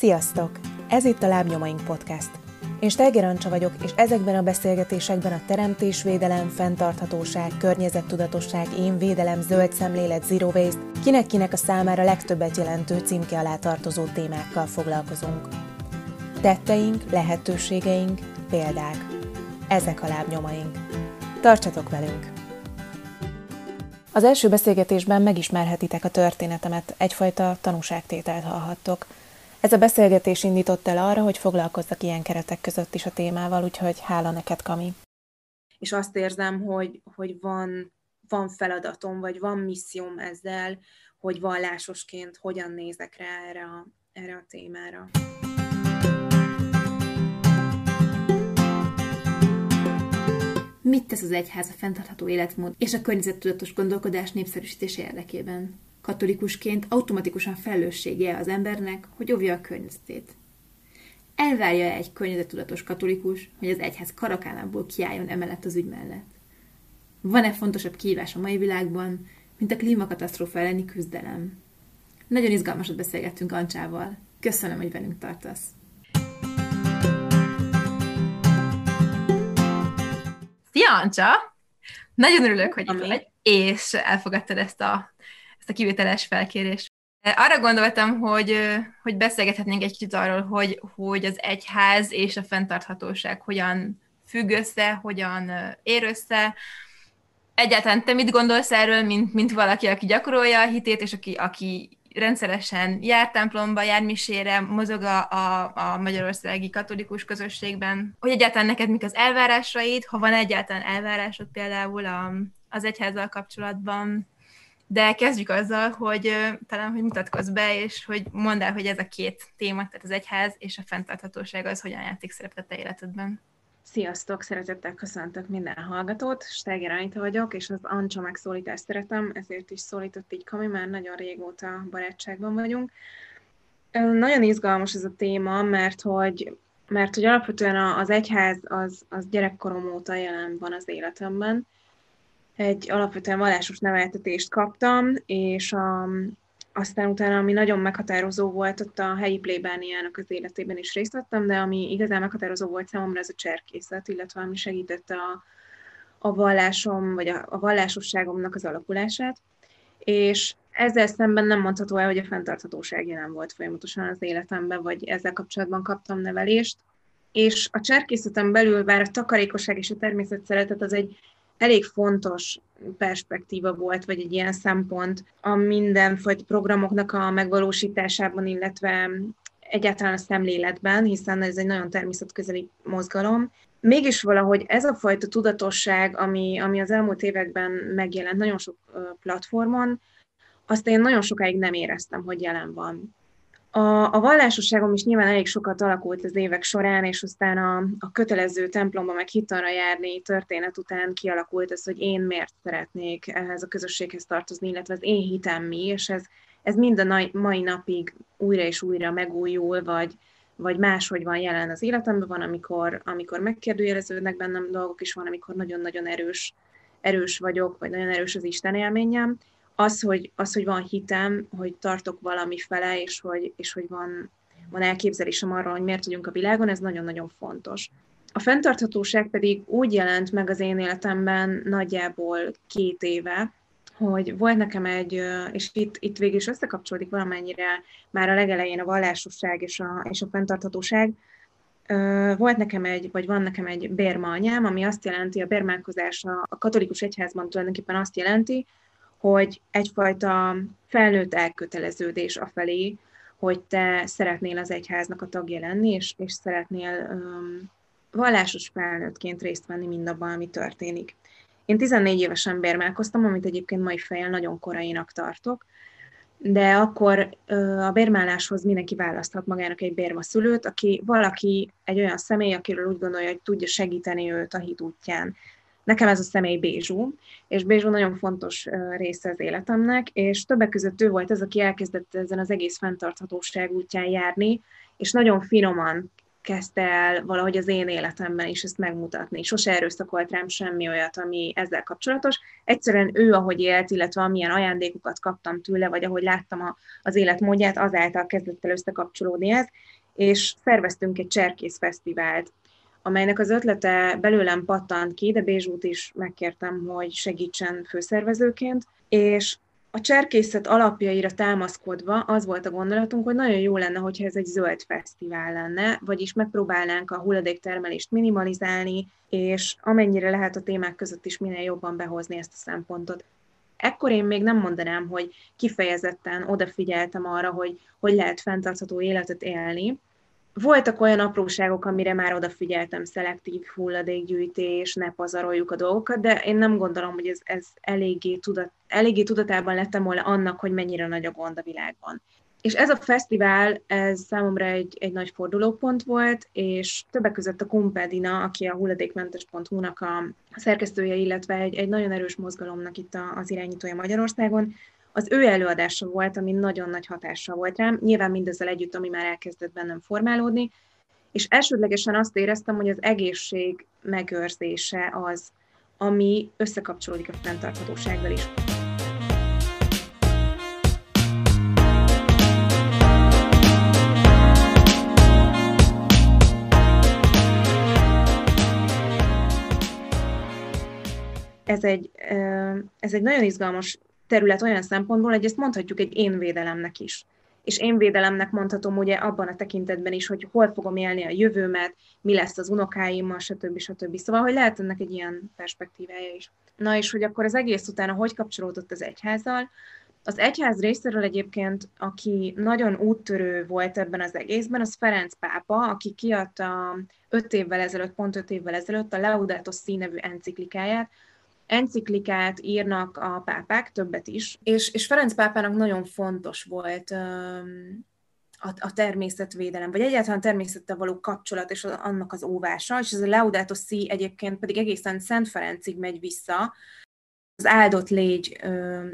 Sziasztok! Ez itt a Lábnyomaink Podcast. Én Steiger Ancsa vagyok, és ezekben a beszélgetésekben a teremtésvédelem, fenntarthatóság, környezettudatosság, én védelem, zöld szemlélet, zero waste, kinek-kinek a számára legtöbbet jelentő címke alá tartozó témákkal foglalkozunk. Tetteink, lehetőségeink, példák. Ezek a lábnyomaink. Tartsatok velünk! Az első beszélgetésben megismerhetitek a történetemet, egyfajta tanúságtételt hallhattok – ez a beszélgetés indított el arra, hogy foglalkozzak ilyen keretek között is a témával, úgyhogy hála neked, Kami. És azt érzem, hogy, hogy van, van feladatom, vagy van misszióm ezzel, hogy vallásosként hogyan nézek rá erre a, erre a témára. Mit tesz az egyház a fenntartható életmód és a környezettudatos gondolkodás népszerűsítése érdekében? Katolikusként automatikusan felelőssége az embernek, hogy óvja a környezetét. Elvárja egy környezettudatos katolikus, hogy az egyház karakánából kiálljon emellett az ügy mellett? Van-e fontosabb kihívás a mai világban, mint a klímakatasztrófa elleni küzdelem? Nagyon izgalmasat beszélgettünk Ancsával. Köszönöm, hogy velünk tartasz. Szia, Ancsa! Nagyon örülök, hogy itt vagy, és elfogadtad ezt a a kivételes felkérést. Arra gondoltam, hogy, hogy beszélgethetnénk egy kicsit arról, hogy, hogy az egyház és a fenntarthatóság hogyan függ össze, hogyan ér össze. Egyáltalán te mit gondolsz erről, mint, mint valaki, aki gyakorolja a hitét, és aki, aki rendszeresen jár templomba, jár misére, mozog a, a, a magyarországi katolikus közösségben, hogy egyáltalán neked mik az elvárásaid, ha van egyáltalán elvárásod például a, az egyházzal kapcsolatban, de kezdjük azzal, hogy talán, hogy mutatkozz be, és hogy mondd el, hogy ez a két téma, tehát az egyház és a fenntarthatóság az hogyan játszik szerepet a te életedben. Sziasztok, szeretettel köszöntök minden hallgatót, Steger Anita vagyok, és az Ancsa megszólítást szeretem, ezért is szólított így Kami, már nagyon régóta barátságban vagyunk. Nagyon izgalmas ez a téma, mert hogy, mert hogy alapvetően az egyház az, az gyerekkorom óta jelen van az életemben, egy alapvetően vallásos neveltetést kaptam, és a, aztán utána, ami nagyon meghatározó volt, ott a helyi plébániának az életében is részt vettem, de ami igazán meghatározó volt számomra, ez a cserkészet, illetve ami segítette a, a vallásom, vagy a, a vallásosságomnak az alakulását. És ezzel szemben nem mondható el, hogy a fenntarthatóság jelen volt folyamatosan az életemben, vagy ezzel kapcsolatban kaptam nevelést. És a cserkészeten belül, bár a takarékosság és a természet szeretet az egy elég fontos perspektíva volt, vagy egy ilyen szempont a mindenfajta programoknak a megvalósításában, illetve egyáltalán a szemléletben, hiszen ez egy nagyon természetközeli mozgalom. Mégis valahogy ez a fajta tudatosság, ami, ami az elmúlt években megjelent nagyon sok platformon, azt én nagyon sokáig nem éreztem, hogy jelen van. A, a vallásosságom is nyilván elég sokat alakult az évek során, és aztán a, a kötelező templomba meg hitanra járni történet után kialakult ez, hogy én miért szeretnék ehhez a közösséghez tartozni, illetve az én hitem mi, és ez, ez mind a mai napig újra és újra megújul, vagy, vagy máshogy van jelen az életemben, van, amikor, amikor megkérdőjeleződnek bennem dolgok, és van, amikor nagyon-nagyon erős, erős vagyok, vagy nagyon erős az Isten élményem az, hogy, az, hogy van hitem, hogy tartok valami fele, és hogy, és hogy van, van elképzelésem arról, hogy miért vagyunk a világon, ez nagyon-nagyon fontos. A fenntarthatóság pedig úgy jelent meg az én életemben nagyjából két éve, hogy volt nekem egy, és itt, itt végül is összekapcsolódik valamennyire már a legelején a vallásosság és a, és a fenntarthatóság, volt nekem egy, vagy van nekem egy bérma anyám, ami azt jelenti, a bérmálkozás a katolikus egyházban tulajdonképpen azt jelenti, hogy egyfajta felnőtt elköteleződés afelé, hogy te szeretnél az egyháznak a tagja lenni, és, és szeretnél um, vallásos felnőttként részt venni mindabban, ami történik. Én 14 évesen bérmálkoztam, amit egyébként mai fejjel nagyon korainak tartok, de akkor a bérmáláshoz mindenki választhat magának egy bérmaszülőt, aki valaki, egy olyan személy, akiről úgy gondolja, hogy tudja segíteni őt a hit útján. Nekem ez a személy Bézsú, és Bézsú nagyon fontos része az életemnek, és többek között ő volt ez, aki elkezdett ezen az egész fenntarthatóság útján járni, és nagyon finoman kezdte el valahogy az én életemben is ezt megmutatni. Sose erőszakolt rám semmi olyat, ami ezzel kapcsolatos. Egyszerűen ő, ahogy élt, illetve amilyen ajándékokat kaptam tőle, vagy ahogy láttam a, az életmódját, azáltal kezdett el összekapcsolódni ez, és szerveztünk egy cserkész fesztivált, amelynek az ötlete belőlem pattant ki, de Bézsút is megkértem, hogy segítsen főszervezőként, és a cserkészet alapjaira támaszkodva az volt a gondolatunk, hogy nagyon jó lenne, hogyha ez egy zöld fesztivál lenne, vagyis megpróbálnánk a hulladéktermelést minimalizálni, és amennyire lehet a témák között is minél jobban behozni ezt a szempontot. Ekkor én még nem mondanám, hogy kifejezetten odafigyeltem arra, hogy hogy lehet fenntartható életet élni, voltak olyan apróságok, amire már odafigyeltem, szelektív hulladékgyűjtés, ne pazaroljuk a dolgokat, de én nem gondolom, hogy ez, ez eléggé, tudat, eléggé tudatában lettem volna annak, hogy mennyire nagy a gond a világban. És ez a fesztivál, ez számomra egy, egy nagy fordulópont volt, és többek között a Kumpedina, aki a hulladékmentes.hu-nak a szerkesztője, illetve egy, egy nagyon erős mozgalomnak itt az irányítója Magyarországon, az ő előadása volt, ami nagyon nagy hatással volt rám, nyilván mindezzel együtt, ami már elkezdett bennem formálódni, és elsődlegesen azt éreztem, hogy az egészség megőrzése az, ami összekapcsolódik a fenntarthatósággal is. Ez egy, ez egy nagyon izgalmas terület olyan szempontból, hogy ezt mondhatjuk egy én védelemnek is. És én védelemnek mondhatom ugye abban a tekintetben is, hogy hol fogom élni a jövőmet, mi lesz az unokáimmal, stb. stb. Szóval, hogy lehet ennek egy ilyen perspektívája is. Na és hogy akkor az egész utána hogy kapcsolódott az egyházzal, az egyház részéről egyébként, aki nagyon úttörő volt ebben az egészben, az Ferenc pápa, aki kiadta öt évvel ezelőtt, pont öt évvel ezelőtt a Laudato Si nevű enciklikáját, enciklikát írnak a pápák, többet is, és, és Ferenc pápának nagyon fontos volt a, a természetvédelem, vagy egyáltalán természettel való kapcsolat és annak az óvása, és ez a Laudato Si egyébként pedig egészen Szent Ferencig megy vissza, az Áldott Légy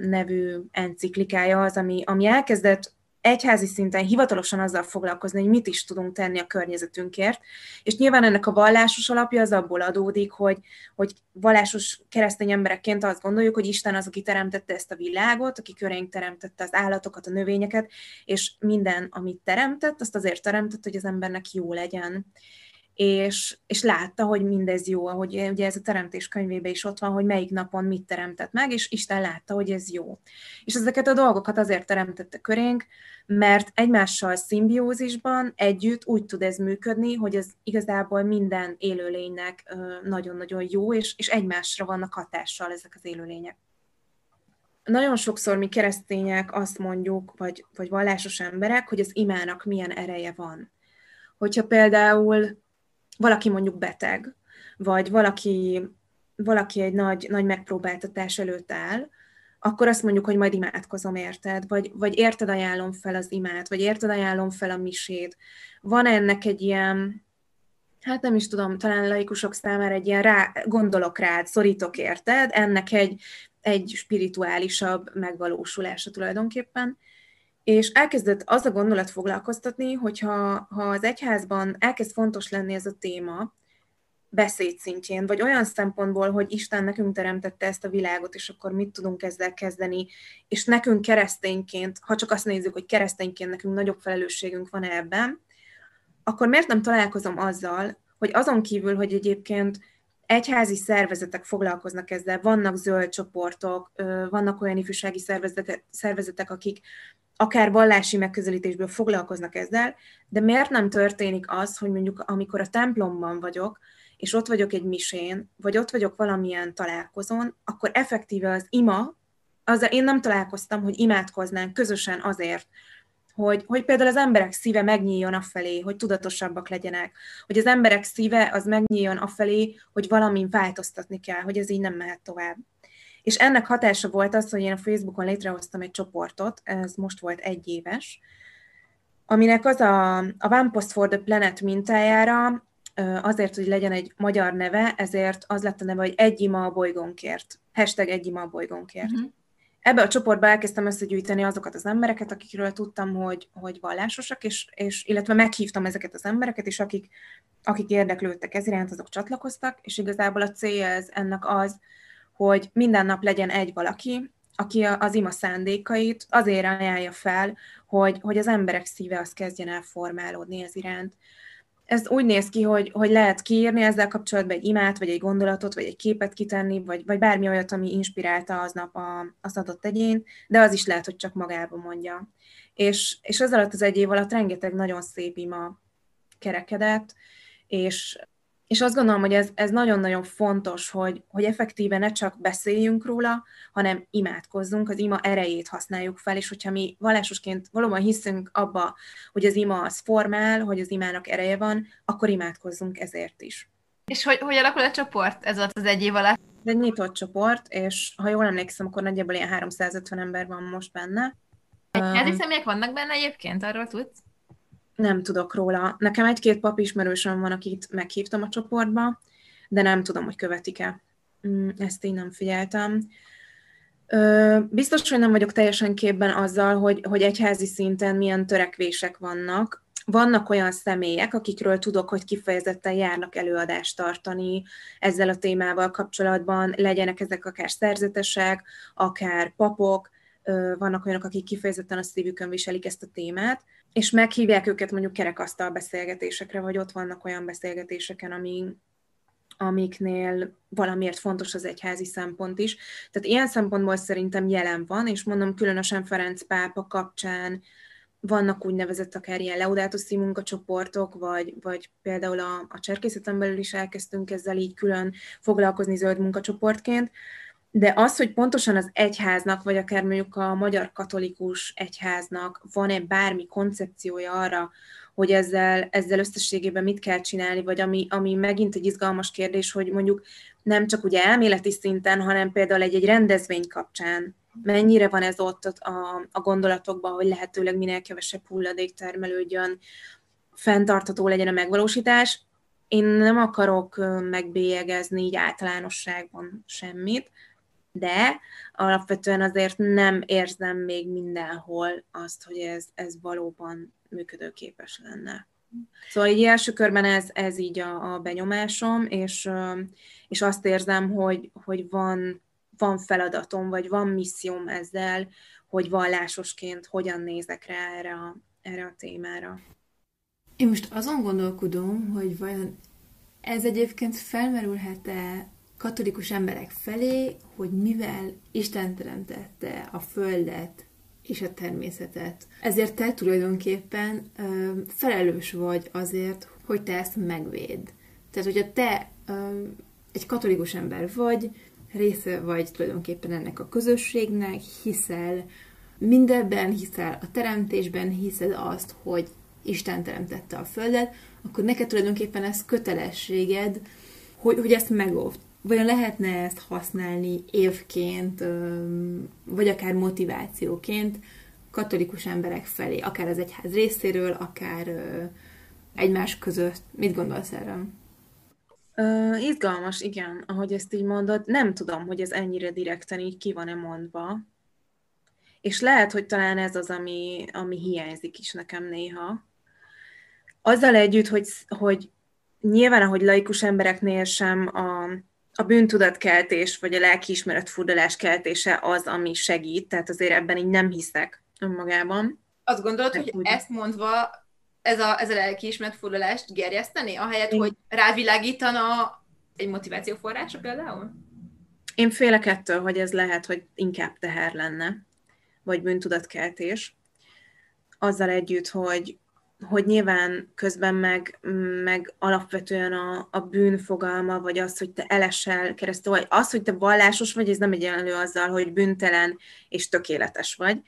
nevű enciklikája az, ami, ami elkezdett egyházi szinten hivatalosan azzal foglalkozni, hogy mit is tudunk tenni a környezetünkért, és nyilván ennek a vallásos alapja az abból adódik, hogy, hogy vallásos keresztény emberekként azt gondoljuk, hogy Isten az, aki teremtette ezt a világot, aki körénk teremtette az állatokat, a növényeket, és minden, amit teremtett, azt azért teremtett, hogy az embernek jó legyen és, és látta, hogy mindez jó, ahogy ugye ez a teremtés könyvében is ott van, hogy melyik napon mit teremtett meg, és Isten látta, hogy ez jó. És ezeket a dolgokat azért teremtette körénk, mert egymással szimbiózisban együtt úgy tud ez működni, hogy ez igazából minden élőlénynek nagyon-nagyon jó, és, és egymásra vannak hatással ezek az élőlények. Nagyon sokszor mi keresztények azt mondjuk, vagy, vagy vallásos emberek, hogy az imának milyen ereje van. Hogyha például valaki mondjuk beteg, vagy valaki, valaki egy nagy, nagy megpróbáltatás előtt áll, akkor azt mondjuk, hogy majd imádkozom érted, vagy, vagy érted ajánlom fel az imát, vagy érted ajánlom fel a misét. Van ennek egy ilyen, hát nem is tudom, talán laikusok számára egy ilyen rá, gondolok rád, szorítok érted, ennek egy, egy spirituálisabb megvalósulása tulajdonképpen. És elkezdett az a gondolat foglalkoztatni, hogyha ha az egyházban elkezd fontos lenni ez a téma, beszéd szintjén, vagy olyan szempontból, hogy Isten nekünk teremtette ezt a világot, és akkor mit tudunk ezzel kezdeni, és nekünk keresztényként, ha csak azt nézzük, hogy keresztényként nekünk nagyobb felelősségünk van ebben, akkor miért nem találkozom azzal, hogy azon kívül, hogy egyébként egyházi szervezetek foglalkoznak ezzel, vannak zöld csoportok, vannak olyan ifjúsági szervezetek, szervezetek akik akár vallási megközelítésből foglalkoznak ezzel, de miért nem történik az, hogy mondjuk amikor a templomban vagyok, és ott vagyok egy misén, vagy ott vagyok valamilyen találkozón, akkor effektíve az ima, azzal én nem találkoztam, hogy imádkoznánk közösen azért, hogy, hogy például az emberek szíve megnyíljon afelé, hogy tudatosabbak legyenek, hogy az emberek szíve az megnyíljon afelé, hogy valami változtatni kell, hogy ez így nem mehet tovább. És ennek hatása volt az, hogy én a Facebookon létrehoztam egy csoportot, ez most volt egy éves, aminek az a, a One Post for the Planet mintájára azért, hogy legyen egy magyar neve, ezért az lett a neve, hogy egy ima a bolygónkért. Hashtag egy ima a bolygónkért. Uh-huh. ebbe a csoportba elkezdtem összegyűjteni azokat az embereket, akikről tudtam, hogy, hogy vallásosak, és, és, illetve meghívtam ezeket az embereket, és akik, akik érdeklődtek ez iránt, azok csatlakoztak, és igazából a célja ez ennek az, hogy minden nap legyen egy valaki, aki az ima szándékait azért ajánlja fel, hogy, hogy az emberek szíve az kezdjen el formálódni ez iránt. Ez úgy néz ki, hogy, hogy lehet kiírni ezzel kapcsolatban egy imát, vagy egy gondolatot, vagy egy képet kitenni, vagy, vagy bármi olyat, ami inspirálta aznap a, az adott egyént, de az is lehet, hogy csak magába mondja. És, és az alatt az egy év alatt rengeteg nagyon szép ima kerekedett, és és azt gondolom, hogy ez, ez nagyon-nagyon fontos, hogy, hogy effektíve ne csak beszéljünk róla, hanem imádkozzunk, az ima erejét használjuk fel, és hogyha mi vallásosként valóban hiszünk abba, hogy az ima az formál, hogy az imának ereje van, akkor imádkozzunk ezért is. És hogy, hogy alakul a csoport ez az egy év alatt? Ez egy nyitott csoport, és ha jól emlékszem, akkor nagyjából ilyen 350 ember van most benne. Egy um, személyek vannak benne egyébként, arról tudsz? Nem tudok róla. Nekem egy-két papismerősöm van, akit meghívtam a csoportba, de nem tudom, hogy követik-e. Mm, ezt én nem figyeltem. Biztos, hogy nem vagyok teljesen képben azzal, hogy, hogy egyházi szinten milyen törekvések vannak. Vannak olyan személyek, akikről tudok, hogy kifejezetten járnak előadást tartani ezzel a témával kapcsolatban, legyenek ezek akár szerzetesek, akár papok, vannak olyanok, akik kifejezetten a szívükön viselik ezt a témát, és meghívják őket mondjuk kerekasztal beszélgetésekre, vagy ott vannak olyan beszélgetéseken, ami, amiknél valamiért fontos az egyházi szempont is. Tehát ilyen szempontból szerintem jelen van, és mondom, különösen Ferenc pápa kapcsán vannak úgynevezett akár ilyen leudátuszi munkacsoportok, vagy, vagy például a, a belül is elkezdtünk ezzel így külön foglalkozni zöld munkacsoportként, de az, hogy pontosan az egyháznak, vagy akár mondjuk a magyar katolikus egyháznak van-e bármi koncepciója arra, hogy ezzel, ezzel összességében mit kell csinálni, vagy ami, ami megint egy izgalmas kérdés, hogy mondjuk nem csak ugye elméleti szinten, hanem például egy, egy rendezvény kapcsán mennyire van ez ott a, a gondolatokban, hogy lehetőleg minél kevesebb hulladék termelődjön, fenntartható legyen a megvalósítás. Én nem akarok megbélyegezni így általánosságban semmit, de alapvetően azért nem érzem még mindenhol azt, hogy ez, ez valóban működőképes lenne. Szóval így első körben ez, ez így a, a benyomásom, és, és azt érzem, hogy, hogy van, van feladatom, vagy van misszióm ezzel, hogy vallásosként hogyan nézek rá erre a, erre a témára. Én most azon gondolkodom, hogy vajon ez egyébként felmerülhet-e katolikus emberek felé, hogy mivel Isten teremtette a Földet és a természetet, ezért te tulajdonképpen ö, felelős vagy azért, hogy te ezt megvéd. Tehát, hogyha te ö, egy katolikus ember vagy, része vagy tulajdonképpen ennek a közösségnek, hiszel mindenben, hiszel a teremtésben, hiszed azt, hogy Isten teremtette a Földet, akkor neked tulajdonképpen ez kötelességed, hogy, hogy ezt megóvd vajon lehetne ezt használni évként, vagy akár motivációként katolikus emberek felé, akár az egyház részéről, akár egymás között. Mit gondolsz erről? Uh, izgalmas, igen, ahogy ezt így mondod. Nem tudom, hogy ez ennyire direkten így ki van-e mondva. És lehet, hogy talán ez az, ami, ami hiányzik is nekem néha. Azzal együtt, hogy, hogy nyilván, ahogy laikus embereknél sem a, a bűntudatkeltés, vagy a lelkiismeret furdalás keltése az, ami segít, tehát azért ebben így nem hiszek önmagában. Azt gondolod, hogy úgy... ezt mondva ez a, ez a lelkiismeret furdalást gerjeszteni, ahelyett, Én... hogy rávilágítana egy motivációforrása például? Én félek ettől, hogy ez lehet, hogy inkább teher lenne, vagy bűntudatkeltés. Azzal együtt, hogy hogy nyilván közben meg, meg alapvetően a, a bűn fogalma, vagy az, hogy te elesel keresztül, vagy az, hogy te vallásos vagy, ez nem egyenlő azzal, hogy bűntelen és tökéletes vagy.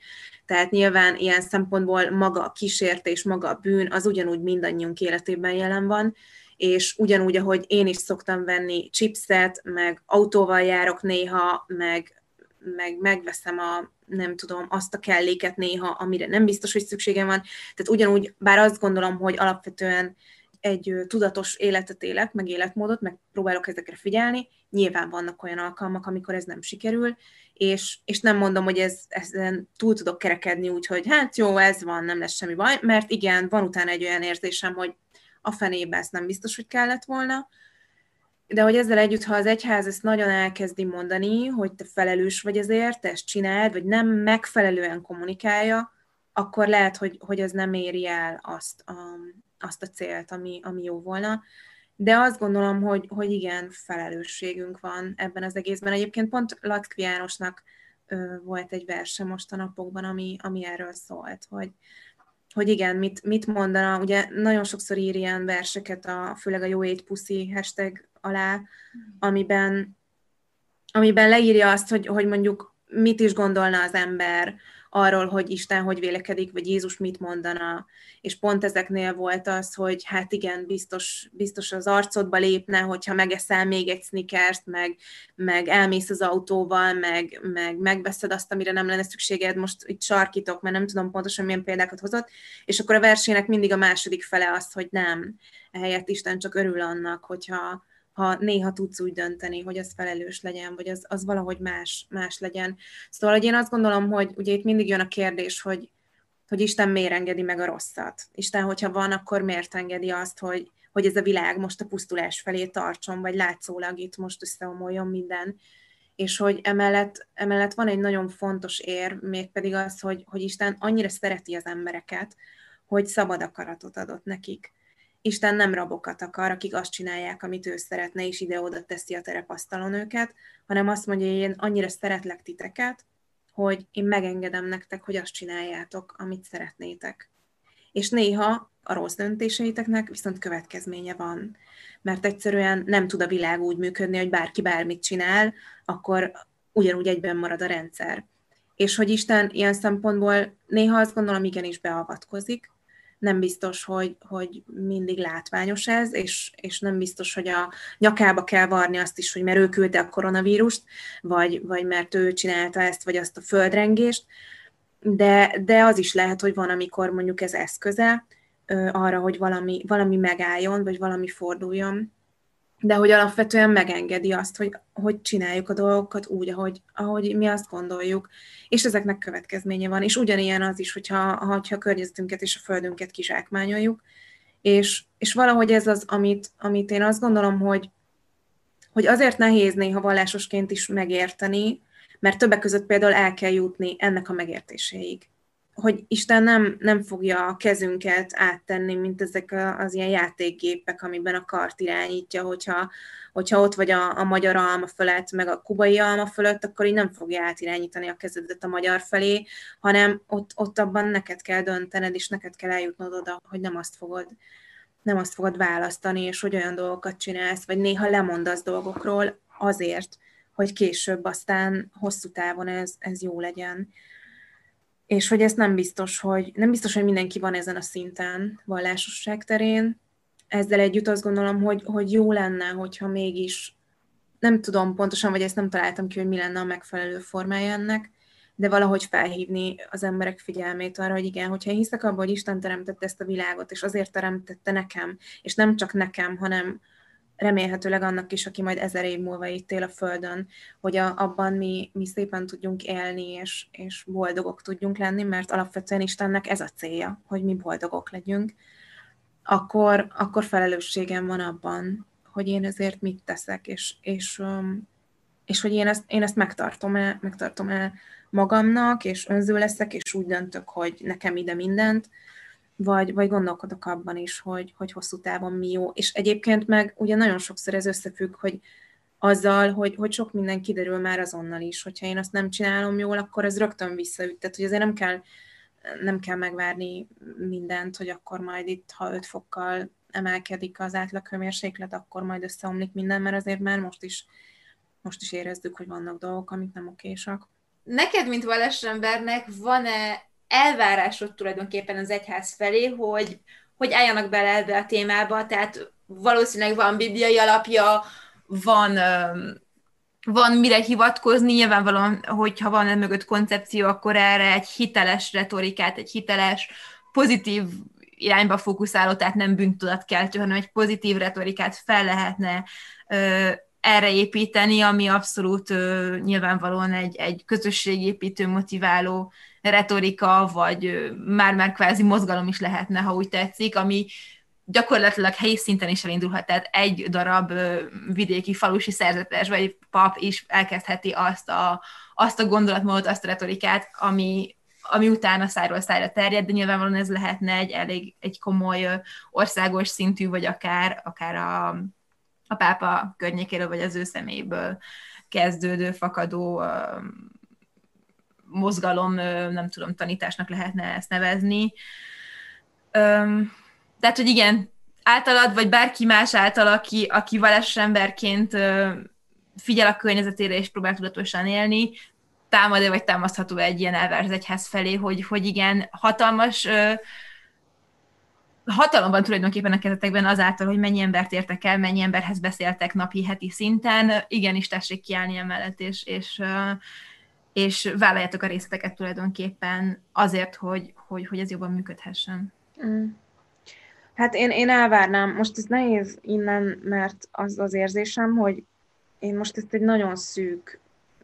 Tehát nyilván ilyen szempontból maga a kísértés, maga a bűn, az ugyanúgy mindannyiunk életében jelen van, és ugyanúgy, ahogy én is szoktam venni chipset, meg autóval járok néha, meg, meg megveszem a nem tudom, azt a kelléket néha, amire nem biztos, hogy szükségem van. Tehát ugyanúgy, bár azt gondolom, hogy alapvetően egy tudatos életet élek, meg életmódot, meg próbálok ezekre figyelni, nyilván vannak olyan alkalmak, amikor ez nem sikerül, és, és nem mondom, hogy ez, ezen túl tudok kerekedni úgy, hogy hát jó, ez van, nem lesz semmi baj, mert igen, van utána egy olyan érzésem, hogy a fenébe ezt nem biztos, hogy kellett volna, de hogy ezzel együtt, ha az egyház ezt nagyon elkezdi mondani, hogy te felelős vagy ezért, te ezt csináld, vagy nem megfelelően kommunikálja, akkor lehet, hogy, hogy ez nem éri el azt a, azt a célt, ami, ami jó volna. De azt gondolom, hogy, hogy igen, felelősségünk van ebben az egészben. Egyébként pont Lackvi Jánosnak volt egy verse most a napokban, ami, ami erről szólt, hogy, hogy igen, mit, mit mondana, ugye nagyon sokszor ír ilyen verseket, a, főleg a jó égy puszi hashtag alá, amiben, amiben leírja azt, hogy, hogy mondjuk mit is gondolna az ember arról, hogy Isten hogy vélekedik, vagy Jézus mit mondana, és pont ezeknél volt az, hogy hát igen, biztos, biztos az arcodba lépne, hogyha megeszel még egy sneakert, meg, meg elmész az autóval, meg, meg megveszed azt, amire nem lenne szükséged, most itt sarkítok, mert nem tudom pontosan milyen példákat hozott, és akkor a versének mindig a második fele az, hogy nem, ehelyett Isten csak örül annak, hogyha, ha néha tudsz úgy dönteni, hogy az felelős legyen, vagy az, az valahogy más, más legyen. Szóval, hogy én azt gondolom, hogy ugye itt mindig jön a kérdés, hogy, hogy Isten miért engedi meg a rosszat. Isten, hogyha van, akkor miért engedi azt, hogy, hogy ez a világ most a pusztulás felé tartson, vagy látszólag itt most összeomoljon minden. És hogy emellett, emellett van egy nagyon fontos ér, mégpedig az, hogy, hogy Isten annyira szereti az embereket, hogy szabad akaratot adott nekik. Isten nem rabokat akar, akik azt csinálják, amit ő szeretne, és ide-oda teszi a terepasztalon őket, hanem azt mondja, hogy én annyira szeretlek titeket, hogy én megengedem nektek, hogy azt csináljátok, amit szeretnétek. És néha a rossz döntéseiteknek viszont következménye van. Mert egyszerűen nem tud a világ úgy működni, hogy bárki bármit csinál, akkor ugyanúgy egyben marad a rendszer. És hogy Isten ilyen szempontból néha azt gondolom igenis beavatkozik, nem biztos, hogy, hogy mindig látványos ez, és, és nem biztos, hogy a nyakába kell varni azt is, hogy mert ő küldte a koronavírust, vagy, vagy mert ő csinálta ezt, vagy azt a földrengést, de, de az is lehet, hogy van, amikor mondjuk ez eszköze arra, hogy valami, valami megálljon, vagy valami forduljon de hogy alapvetően megengedi azt, hogy, hogy csináljuk a dolgokat úgy, ahogy, ahogy mi azt gondoljuk, és ezeknek következménye van, és ugyanilyen az is, hogyha, hogyha a környezetünket és a földünket kizsákmányoljuk, és, és valahogy ez az, amit, amit én azt gondolom, hogy, hogy azért nehéz néha vallásosként is megérteni, mert többek között például el kell jutni ennek a megértéséig hogy Isten nem, nem fogja a kezünket áttenni, mint ezek az ilyen játékgépek, amiben a kart irányítja, hogyha, hogyha ott vagy a, a magyar alma fölött, meg a kubai alma fölött, akkor így nem fogja átirányítani a kezedet a magyar felé, hanem ott, ott abban neked kell döntened, és neked kell eljutnod oda, hogy nem azt fogod nem azt fogod választani, és hogy olyan dolgokat csinálsz, vagy néha lemondasz dolgokról azért, hogy később aztán hosszú távon ez, ez jó legyen és hogy ez nem biztos, hogy nem biztos, hogy mindenki van ezen a szinten vallásosság terén. Ezzel együtt azt gondolom, hogy, hogy jó lenne, hogyha mégis nem tudom pontosan, vagy ezt nem találtam ki, hogy mi lenne a megfelelő formája ennek, de valahogy felhívni az emberek figyelmét arra, hogy igen, hogyha én hiszek abban, hogy Isten teremtette ezt a világot, és azért teremtette nekem, és nem csak nekem, hanem, remélhetőleg annak is, aki majd ezer év múlva itt él a Földön, hogy a, abban mi, mi szépen tudjunk élni, és, és boldogok tudjunk lenni, mert alapvetően Istennek ez a célja, hogy mi boldogok legyünk, akkor, akkor felelősségem van abban, hogy én ezért mit teszek, és, és, és hogy én ezt, én ezt megtartom el, megtartom el magamnak, és önző leszek, és úgy döntök, hogy nekem ide mindent, vagy, vagy gondolkodok abban is, hogy, hogy hosszú távon mi jó. És egyébként meg ugye nagyon sokszor ez összefügg, hogy azzal, hogy, hogy sok minden kiderül már azonnal is, hogyha én azt nem csinálom jól, akkor ez rögtön visszaüt. Tehát, hogy azért nem kell, nem kell megvárni mindent, hogy akkor majd itt, ha 5 fokkal emelkedik az átlaghőmérséklet, akkor majd összeomlik minden, mert azért már most is, most is érezzük, hogy vannak dolgok, amik nem okésak. Neked, mint vallásembernek, van-e elvárásod tulajdonképpen az egyház felé, hogy, hogy álljanak bele ebbe a témába, tehát valószínűleg van bibliai alapja, van, van mire hivatkozni, nyilvánvalóan, hogyha van mögött koncepció, akkor erre egy hiteles retorikát, egy hiteles, pozitív irányba fókuszáló, tehát nem bűntudatkeltő, hanem egy pozitív retorikát fel lehetne erre építeni, ami abszolút ö, nyilvánvalóan egy, egy közösségépítő, motiváló retorika, vagy már-már kvázi mozgalom is lehetne, ha úgy tetszik, ami gyakorlatilag helyi szinten is elindulhat, tehát egy darab vidéki falusi szerzetes vagy pap is elkezdheti azt a, azt a gondolatmódot, azt a retorikát, ami, ami utána szájról szájra terjed, de nyilvánvalóan ez lehetne egy elég egy komoly országos szintű, vagy akár, akár a, a pápa környékéről, vagy az ő személyből kezdődő, fakadó mozgalom, nem tudom, tanításnak lehetne ezt nevezni. Tehát, hogy igen, általad, vagy bárki más által, aki, aki valós emberként figyel a környezetére és próbál tudatosan élni, támad-e vagy támasztható egy ilyen elvárás egyház felé, hogy, hogy igen, hatalmas hatalom van tulajdonképpen a kezetekben azáltal, hogy mennyi embert értek el, mennyi emberhez beszéltek napi, heti szinten, igenis tessék kiállni emellett, és, és, és vállaljátok a részleteket tulajdonképpen azért, hogy, hogy, hogy ez jobban működhessen. Mm. Hát én, én elvárnám, most ez nehéz innen, mert az az érzésem, hogy én most ezt egy nagyon szűk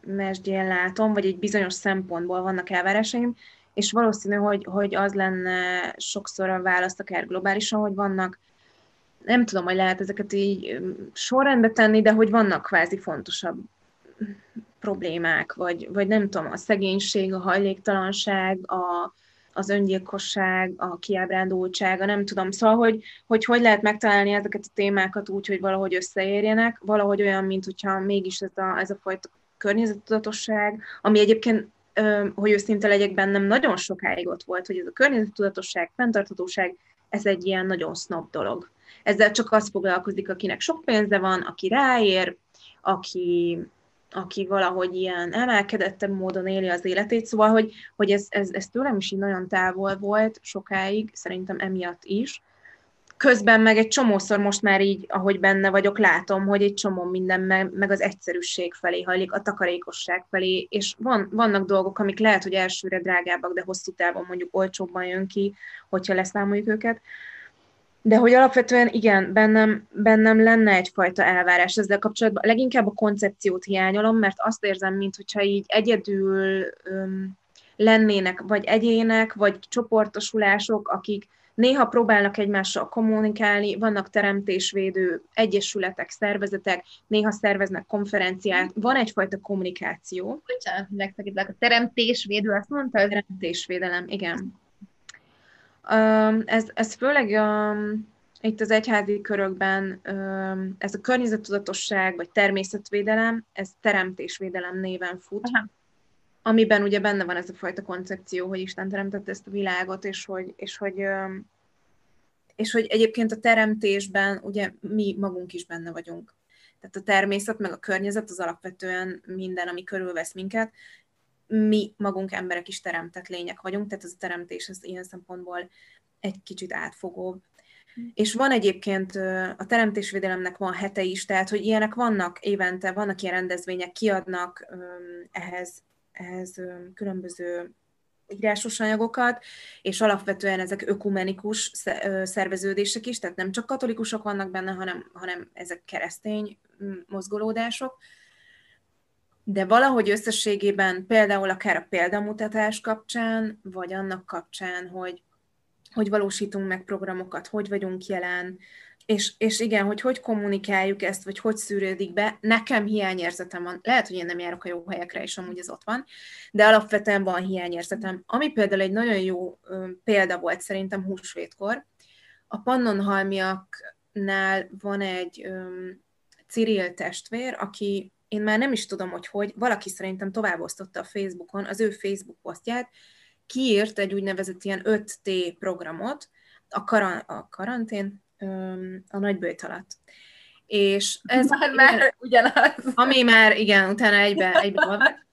mesdjén látom, vagy egy bizonyos szempontból vannak elvárásaim, és valószínű, hogy, hogy az lenne sokszor a választ akár globálisan, hogy vannak, nem tudom, hogy lehet ezeket így sorrendbe tenni, de hogy vannak kvázi fontosabb problémák, vagy, vagy nem tudom, a szegénység, a hajléktalanság, a, az öngyilkosság, a kiábrándultsága, nem tudom. Szóval, hogy, hogy hogy lehet megtalálni ezeket a témákat úgy, hogy valahogy összeérjenek, valahogy olyan, mint hogyha mégis ez a, ez a fajta környezettudatosság, ami egyébként, hogy őszinte legyek bennem, nagyon sokáig ott volt, hogy ez a környezettudatosság, fenntarthatóság, ez egy ilyen nagyon snob dolog. Ezzel csak az foglalkozik, akinek sok pénze van, aki ráér, aki, aki valahogy ilyen emelkedettebb módon éli az életét, szóval, hogy, hogy ez, ez, ez tőlem is így nagyon távol volt sokáig, szerintem emiatt is. Közben meg egy csomószor most már így, ahogy benne vagyok, látom, hogy egy csomó minden meg, meg az egyszerűség felé hajlik, a takarékosság felé, és van, vannak dolgok, amik lehet, hogy elsőre drágábbak, de hosszú távon mondjuk olcsóbban jön ki, hogyha leszámoljuk őket. De hogy alapvetően igen, bennem, bennem lenne egyfajta elvárás ezzel kapcsolatban. Leginkább a koncepciót hiányolom, mert azt érzem, mintha így egyedül öm, lennének, vagy egyének, vagy csoportosulások, akik néha próbálnak egymással kommunikálni, vannak teremtésvédő egyesületek, szervezetek, néha szerveznek konferenciát, van egyfajta kommunikáció. Bocsánat, megszakítlak, a teremtésvédő, azt mondta? Teremtésvédelem, igen. Ez, ez főleg um, itt az egyházi körökben ez a környezettudatosság vagy természetvédelem, ez teremtésvédelem néven fut, Aha. Amiben ugye benne van ez a fajta koncepció, hogy Isten teremtette ezt a világot, és hogy, és hogy, és hogy egyébként a teremtésben ugye mi magunk is benne vagyunk. Tehát a természet, meg a környezet az alapvetően minden, ami körülvesz minket, mi magunk emberek is teremtett lények vagyunk, tehát ez a teremtés az ilyen szempontból egy kicsit átfogóbb. És van egyébként a teremtésvédelemnek van hete is, tehát hogy ilyenek vannak évente, vannak ilyen rendezvények, kiadnak ehhez, ehhez különböző írásos anyagokat, és alapvetően ezek ökumenikus szerveződések is, tehát nem csak katolikusok vannak benne, hanem, hanem ezek keresztény mozgolódások. De valahogy összességében például akár a példamutatás kapcsán, vagy annak kapcsán, hogy hogy valósítunk meg programokat, hogy vagyunk jelen, és, és igen, hogy hogy kommunikáljuk ezt, vagy hogy szűrődik be, nekem hiányérzetem van. Lehet, hogy én nem járok a jó helyekre, és amúgy ez ott van, de alapvetően van hiányérzetem. Ami például egy nagyon jó példa volt szerintem húsvétkor, a Pannonhalmiaknál van egy ö, Cyril testvér, aki én már nem is tudom, hogy hogy, valaki szerintem továbbosztotta a Facebookon az ő Facebook posztját, kiírt egy úgynevezett ilyen 5T programot, a, karan, a karantén, a nagybőjt alatt. És ez már, már ugyanaz. Ami már, igen, utána egybe, egybe.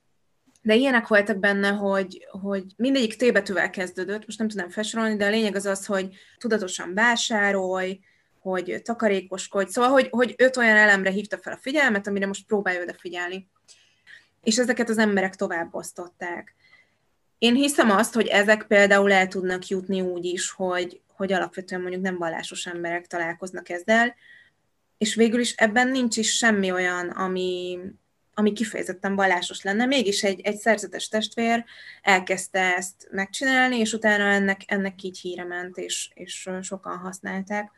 De ilyenek voltak benne, hogy, hogy mindegyik T betűvel kezdődött, most nem tudom felsorolni, de a lényeg az az, hogy tudatosan vásárolj, hogy takarékoskodj, szóval, hogy, hogy öt olyan elemre hívta fel a figyelmet, amire most próbálj odafigyelni. És ezeket az emberek tovább osztották. Én hiszem azt, hogy ezek például el tudnak jutni úgy is, hogy, hogy alapvetően mondjuk nem vallásos emberek találkoznak ezzel, és végül is ebben nincs is semmi olyan, ami, ami kifejezetten vallásos lenne, mégis egy, egy szerzetes testvér elkezdte ezt megcsinálni, és utána ennek, ennek így híre ment, és, és sokan használták.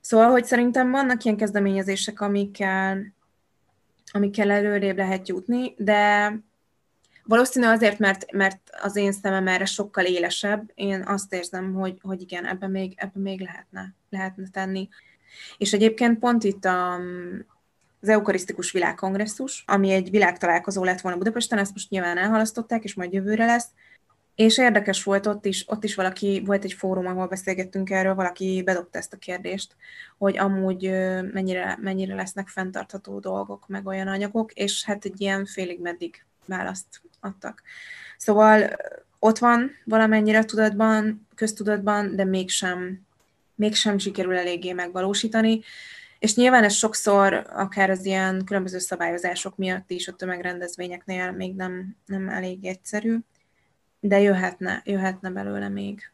Szóval, hogy szerintem vannak ilyen kezdeményezések, amikkel, amikkel előrébb lehet jutni, de valószínű azért, mert, mert az én szemem erre sokkal élesebb, én azt érzem, hogy, hogy igen, ebben még, ebben még lehetne, lehetne tenni. És egyébként pont itt a, az Eukarisztikus Világkongresszus, ami egy világtalálkozó lett volna Budapesten, ezt most nyilván elhalasztották, és majd jövőre lesz, és érdekes volt ott is, ott is valaki, volt egy fórum, ahol beszélgettünk erről, valaki bedobta ezt a kérdést, hogy amúgy mennyire, mennyire lesznek fenntartható dolgok, meg olyan anyagok, és hát egy ilyen félig meddig választ adtak. Szóval ott van valamennyire tudatban, köztudatban, de mégsem, mégsem sikerül eléggé megvalósítani. És nyilván ez sokszor, akár az ilyen különböző szabályozások miatt is a tömegrendezvényeknél még nem, nem elég egyszerű, de jöhetne, jöhetne belőle még.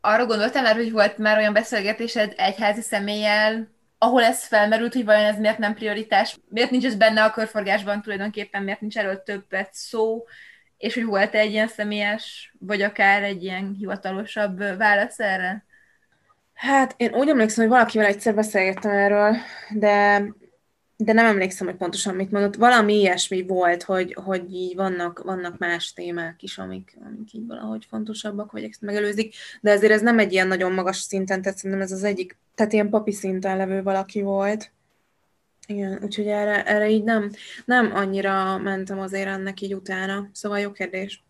Arra gondoltam már, hogy volt már olyan beszélgetésed egyházi személlyel, ahol ez felmerült, hogy vajon ez miért nem prioritás, miért nincs ez benne a körforgásban tulajdonképpen, miért nincs erről többet szó, és hogy volt egy ilyen személyes, vagy akár egy ilyen hivatalosabb válasz erre? Hát én úgy emlékszem, hogy valakivel egyszer beszélgettem erről, de, de nem emlékszem, hogy pontosan mit mondott. Valami ilyesmi volt, hogy, hogy így vannak, vannak más témák is, amik, amik így valahogy fontosabbak, vagy ezt megelőzik, de ezért ez nem egy ilyen nagyon magas szinten, tehát szerintem ez az egyik, tehát ilyen papi szinten levő valaki volt. Igen, úgyhogy erre, erre így nem, nem annyira mentem azért ennek így utána. Szóval jó kérdés.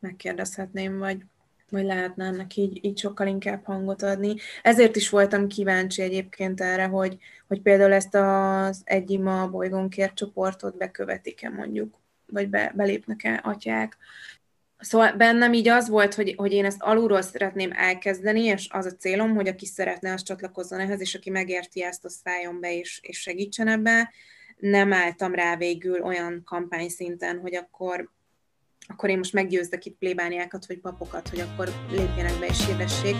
Megkérdezhetném, vagy vagy lehetne ennek így, így sokkal inkább hangot adni. Ezért is voltam kíváncsi egyébként erre, hogy, hogy például ezt az egyima bolygónkért csoportot bekövetik-e mondjuk, vagy be, belépnek-e atyák. Szóval bennem így az volt, hogy, hogy én ezt alulról szeretném elkezdeni, és az a célom, hogy aki szeretne, az csatlakozzon ehhez, és aki megérti ezt, az szálljon be és, és segítsen ebbe. Nem álltam rá végül olyan kampány szinten, hogy akkor akkor én most meggyőzdek itt plébániákat vagy papokat, hogy akkor lépjenek be és hirdessék.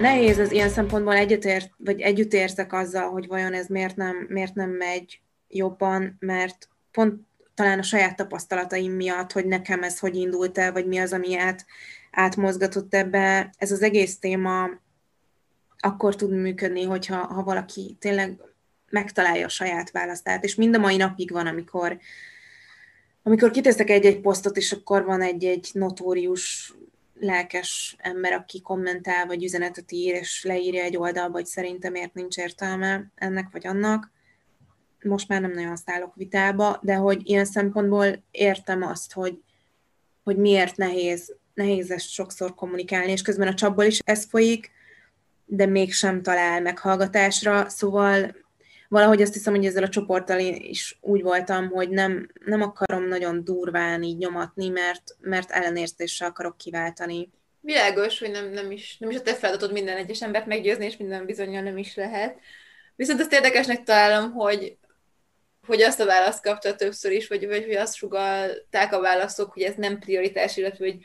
Nehéz az ilyen szempontból egyetért, vagy együtt érzek azzal, hogy vajon ez miért nem, miért nem megy jobban, mert pont talán a saját tapasztalataim miatt, hogy nekem ez hogy indult el, vagy mi az, ami át, átmozgatott ebbe. Ez az egész téma akkor tud működni, hogyha ha valaki tényleg megtalálja a saját választát, és mind a mai napig van, amikor amikor kiteszek egy-egy posztot, és akkor van egy-egy notórius lelkes ember, aki kommentál, vagy üzenetet ír, és leírja egy oldalba, hogy szerintem miért nincs értelme ennek vagy annak. Most már nem nagyon szállok vitába, de hogy ilyen szempontból értem azt, hogy, hogy miért nehéz nehéz ezt sokszor kommunikálni, és közben a csapból is ez folyik, de mégsem talál meghallgatásra, szóval valahogy azt hiszem, hogy ezzel a csoporttal én is úgy voltam, hogy nem, nem akarom nagyon durván így nyomatni, mert, mert ellenérzéssel akarok kiváltani. Világos, hogy nem, nem, is, nem is a te feladatod minden egyes embert meggyőzni, és minden bizonyal nem is lehet. Viszont azt érdekesnek találom, hogy, hogy azt a választ kapta többször is, vagy, vagy hogy azt sugalták a válaszok, hogy ez nem prioritás, illetve hogy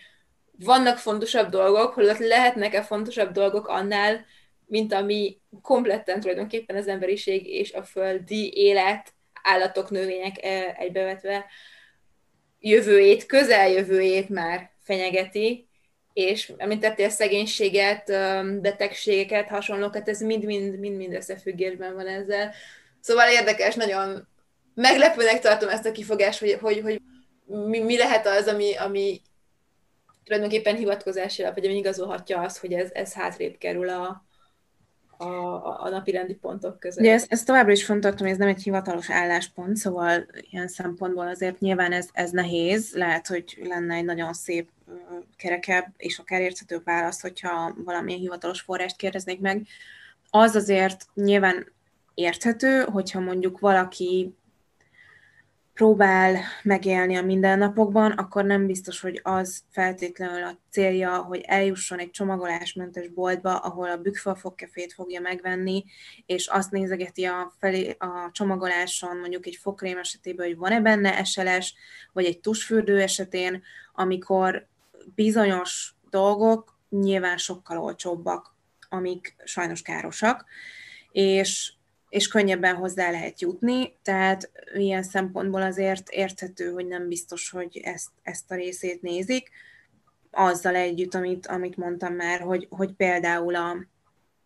vannak fontosabb dolgok, holott lehetnek-e fontosabb dolgok annál, mint ami kompletten tulajdonképpen az emberiség és a földi élet, állatok, növények e, egybevetve jövőjét, közeljövőjét már fenyegeti, és említettél szegénységet, betegségeket, hasonlókat, ez mind-mind összefüggésben van ezzel. Szóval érdekes, nagyon meglepőnek tartom ezt a kifogást, hogy, hogy, hogy mi, mi lehet az, ami, ami tulajdonképpen hivatkozási alap, vagy ami igazolhatja azt, hogy ez, ez hátrébb kerül a, a, a napi rendi pontok között. De ezt, ezt továbbra is fontos, hogy ez nem egy hivatalos álláspont, szóval ilyen szempontból azért nyilván ez, ez nehéz, lehet, hogy lenne egy nagyon szép kerekebb és akár érthető válasz, hogyha valamilyen hivatalos forrást kérdeznék meg. Az azért nyilván érthető, hogyha mondjuk valaki próbál megélni a mindennapokban, akkor nem biztos, hogy az feltétlenül a célja, hogy eljusson egy csomagolásmentes boltba, ahol a bükfal fogkefét fogja megvenni, és azt nézegeti a, felé, a csomagoláson, mondjuk egy fokrém esetében, hogy van-e benne eseles, vagy egy tusfürdő esetén, amikor bizonyos dolgok nyilván sokkal olcsóbbak, amik sajnos károsak, és és könnyebben hozzá lehet jutni, tehát ilyen szempontból azért érthető, hogy nem biztos, hogy ezt, ezt a részét nézik, azzal együtt, amit, amit mondtam már, hogy, hogy például a,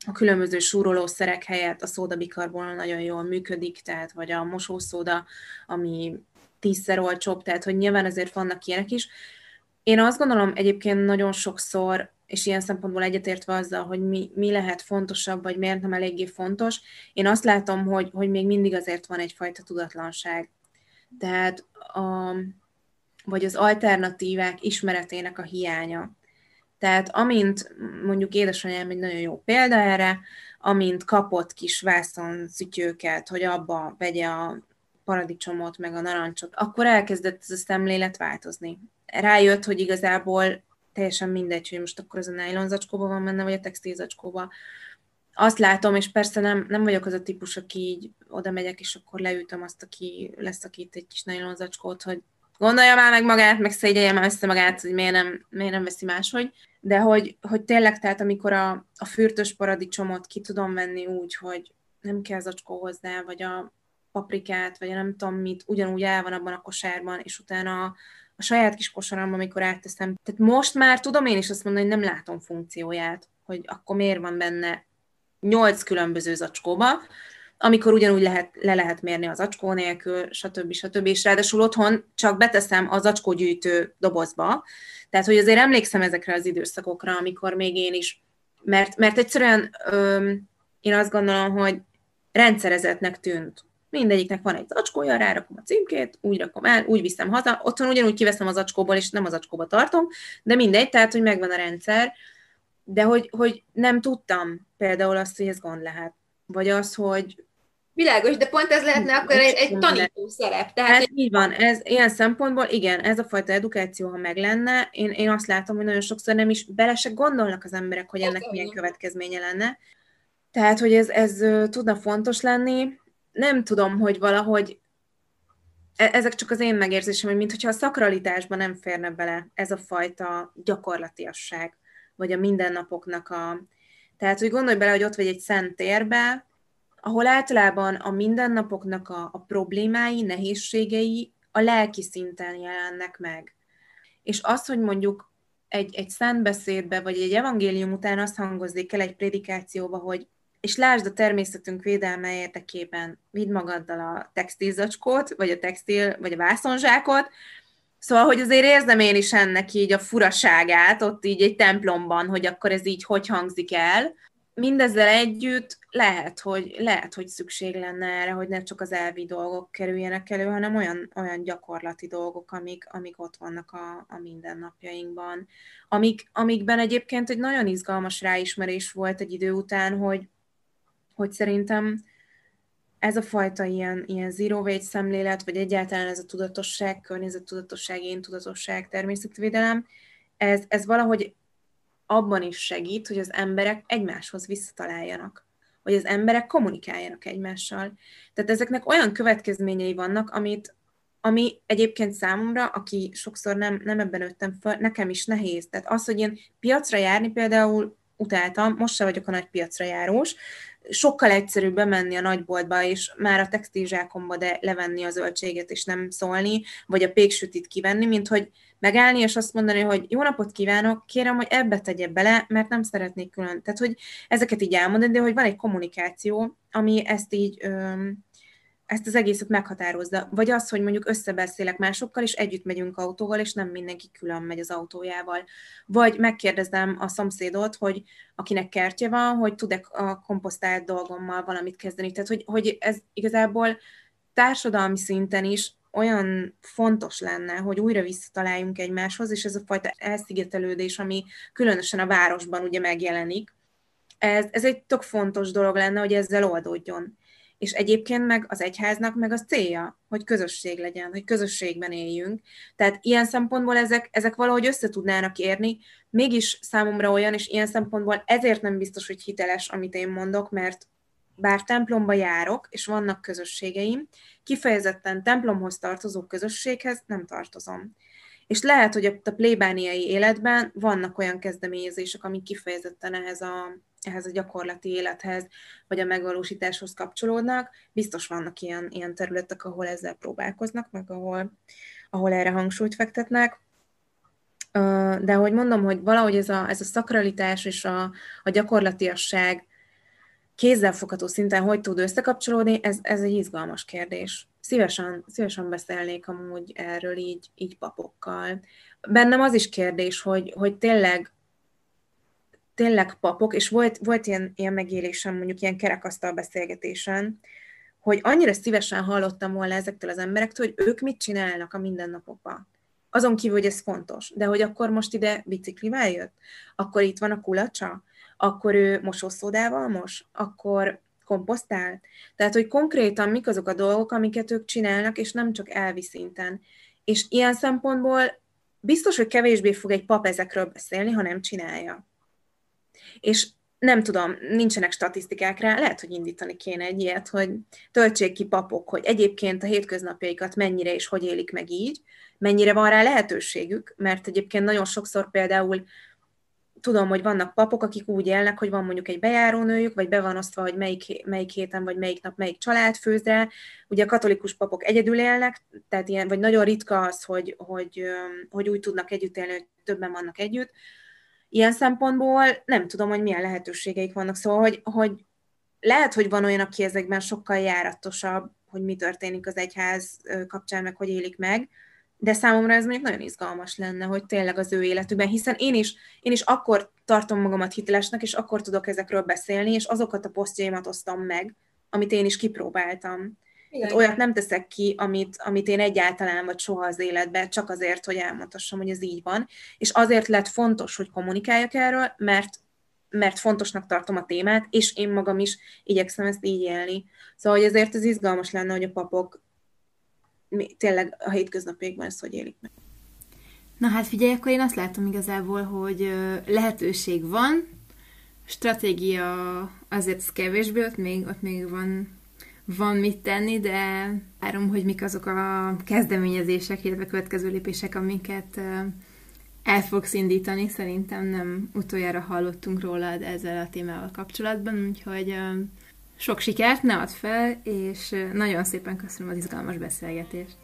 a különböző súrolószerek helyett a szódabikarbonol nagyon jól működik, tehát vagy a mosószóda, ami tízszer olcsóbb, tehát hogy nyilván azért vannak ilyenek is. Én azt gondolom egyébként nagyon sokszor és ilyen szempontból egyetértve azzal, hogy mi, mi lehet fontosabb, vagy miért nem eléggé fontos, én azt látom, hogy, hogy még mindig azért van egyfajta tudatlanság. Tehát a, vagy az alternatívák ismeretének a hiánya. Tehát amint mondjuk édesanyám egy nagyon jó példa erre, amint kapott kis vászon szütyőket, hogy abba vegye a paradicsomot, meg a narancsot, akkor elkezdett ez a szemlélet változni. Rájött, hogy igazából teljesen mindegy, hogy most akkor az a nylon zacskóban van benne, vagy a textil zacskóban. Azt látom, és persze nem, nem vagyok az a típus, aki így oda megyek, és akkor leütöm azt, aki leszakít egy kis nylon zacskót, hogy gondolja már meg magát, meg szégyelje már össze magát, hogy miért nem, miért nem veszi máshogy. De hogy, hogy tényleg, tehát amikor a, a fürtös paradicsomot ki tudom venni úgy, hogy nem kell zacskó hozzá, vagy a paprikát, vagy a nem tudom mit, ugyanúgy el van abban a kosárban, és utána a saját kis kosaramban, amikor átteszem. Tehát most már tudom én is azt mondani, hogy nem látom funkcióját, hogy akkor miért van benne nyolc különböző zacskóba, amikor ugyanúgy lehet, le lehet mérni az acskó nélkül, stb. stb. És ráadásul otthon csak beteszem az acskógyűjtő dobozba. Tehát, hogy azért emlékszem ezekre az időszakokra, amikor még én is, mert, mert egyszerűen öm, én azt gondolom, hogy rendszerezetnek tűnt mindegyiknek van egy zacskója, rárakom a címkét, úgy rakom el, úgy viszem haza, otthon ugyanúgy kiveszem az zacskóból, és nem az zacskóba tartom, de mindegy, tehát, hogy megvan a rendszer, de hogy, hogy nem tudtam például azt, hogy ez gond lehet. Vagy az, hogy Világos, de pont ez lehetne akkor egy, egy tanító szerep. Tehát ez így van, ez ilyen szempontból, igen, ez a fajta edukáció, ha meg lenne, én, én azt látom, hogy nagyon sokszor nem is bele se gondolnak az emberek, hogy ennek milyen következménye lenne. Tehát, hogy ez, ez tudna fontos lenni, nem tudom, hogy valahogy e, ezek csak az én megérzésem, hogy mintha a szakralitásban nem férne bele ez a fajta gyakorlatiasság, vagy a mindennapoknak a... Tehát, hogy gondolj bele, hogy ott vagy egy szent térbe, ahol általában a mindennapoknak a, a problémái, nehézségei a lelki szinten jelennek meg. És az, hogy mondjuk egy, egy szentbeszédbe, vagy egy evangélium után azt hangozzék el egy prédikációba, hogy és lásd a természetünk védelme érdekében, vidd magaddal a textilzacskót, vagy a textil, vagy a vászonzsákot, Szóval, hogy azért érzem én is ennek így a furaságát, ott így egy templomban, hogy akkor ez így hogy hangzik el. Mindezzel együtt lehet, hogy, lehet, hogy szükség lenne erre, hogy ne csak az elvi dolgok kerüljenek elő, hanem olyan, olyan gyakorlati dolgok, amik, amik ott vannak a, a mindennapjainkban. Amik, amikben egyébként egy nagyon izgalmas ráismerés volt egy idő után, hogy hogy szerintem ez a fajta ilyen, ilyen zero waste szemlélet, vagy egyáltalán ez a tudatosság, környezettudatosság, én tudatosság, természetvédelem, ez, ez valahogy abban is segít, hogy az emberek egymáshoz visszataláljanak, hogy az emberek kommunikáljanak egymással. Tehát ezeknek olyan következményei vannak, amit, ami egyébként számomra, aki sokszor nem, nem ebben nőttem fel, nekem is nehéz. Tehát az, hogy én piacra járni például utáltam, most se vagyok a nagy piacra járós, sokkal egyszerűbb bemenni a nagyboltba, és már a textilzsákomba de levenni a zöldséget, és nem szólni, vagy a péksütit kivenni, mint hogy megállni, és azt mondani, hogy jó napot kívánok, kérem, hogy ebbe tegye bele, mert nem szeretnék külön. Tehát, hogy ezeket így elmondani, de hogy van egy kommunikáció, ami ezt így öm, ezt az egészet meghatározza. Vagy az, hogy mondjuk összebeszélek másokkal, és együtt megyünk autóval, és nem mindenki külön megy az autójával. Vagy megkérdezem a szomszédot, hogy akinek kertje van, hogy tud-e a komposztált dolgommal valamit kezdeni. Tehát, hogy, hogy ez igazából társadalmi szinten is olyan fontos lenne, hogy újra visszataláljunk egymáshoz, és ez a fajta elszigetelődés, ami különösen a városban ugye megjelenik, ez, ez egy tök fontos dolog lenne, hogy ezzel oldódjon és egyébként meg az egyháznak meg az célja, hogy közösség legyen, hogy közösségben éljünk. Tehát ilyen szempontból ezek, ezek valahogy össze tudnának érni, mégis számomra olyan, és ilyen szempontból ezért nem biztos, hogy hiteles, amit én mondok, mert bár templomba járok, és vannak közösségeim, kifejezetten templomhoz tartozó közösséghez nem tartozom. És lehet, hogy a plébániai életben vannak olyan kezdeményezések, amik kifejezetten ehhez a, ehhez a gyakorlati élethez, vagy a megvalósításhoz kapcsolódnak. Biztos vannak ilyen, ilyen területek, ahol ezzel próbálkoznak, meg ahol, ahol erre hangsúlyt fektetnek. De hogy mondom, hogy valahogy ez a, ez a szakralitás és a, a gyakorlatiasság kézzelfogható szinten hogy tud összekapcsolódni, ez, ez egy izgalmas kérdés. Szívesen, szívesen beszélnék amúgy erről így, így papokkal. Bennem az is kérdés, hogy, hogy tényleg tényleg papok, és volt, volt ilyen, ilyen megélésem, mondjuk ilyen kerekasztal beszélgetésen, hogy annyira szívesen hallottam volna ezektől az emberektől, hogy ők mit csinálnak a mindennapokban. Azon kívül, hogy ez fontos. De hogy akkor most ide biciklivel jött? Akkor itt van a kulacsa? Akkor ő mosószódával mos? Akkor komposztál? Tehát, hogy konkrétan mik azok a dolgok, amiket ők csinálnak, és nem csak elvi szinten. És ilyen szempontból biztos, hogy kevésbé fog egy pap ezekről beszélni, ha nem csinálja. És nem tudom, nincsenek statisztikák rá, lehet, hogy indítani kéne egy ilyet, hogy töltsék ki papok, hogy egyébként a hétköznapjaikat mennyire és hogy élik meg így, mennyire van rá lehetőségük, mert egyébként nagyon sokszor például tudom, hogy vannak papok, akik úgy élnek, hogy van mondjuk egy bejárónőjük, vagy be van osztva, hogy melyik, melyik héten, vagy melyik nap melyik család főz rá. Ugye a katolikus papok egyedül élnek, tehát ilyen, vagy nagyon ritka az, hogy, hogy, hogy úgy tudnak együtt élni, hogy többen vannak együtt. Ilyen szempontból nem tudom, hogy milyen lehetőségeik vannak. Szóval, hogy, hogy lehet, hogy van olyan, aki ezekben sokkal járatosabb, hogy mi történik az egyház kapcsán, meg hogy élik meg, de számomra ez mondjuk nagyon izgalmas lenne, hogy tényleg az ő életükben, hiszen én is, én is akkor tartom magamat hitelesnek, és akkor tudok ezekről beszélni, és azokat a posztjaimat osztom meg, amit én is kipróbáltam. Tehát olyat nem teszek ki, amit, amit én egyáltalán vagy soha az életben, csak azért, hogy elmondhassam, hogy ez így van. És azért lett fontos, hogy kommunikáljak erről, mert mert fontosnak tartom a témát, és én magam is igyekszem ezt így élni. Szóval, hogy ezért ez izgalmas lenne, hogy a papok tényleg a hétköznapjaikban ezt hogy élik meg. Na hát figyelj, akkor én azt látom igazából, hogy lehetőség van, stratégia azért kevésbé, ott még, ott még van van mit tenni, de várom, hogy mik azok a kezdeményezések, illetve következő lépések, amiket el fogsz indítani. Szerintem nem utoljára hallottunk rólad ezzel a témával kapcsolatban, úgyhogy sok sikert, ne add fel, és nagyon szépen köszönöm az izgalmas beszélgetést.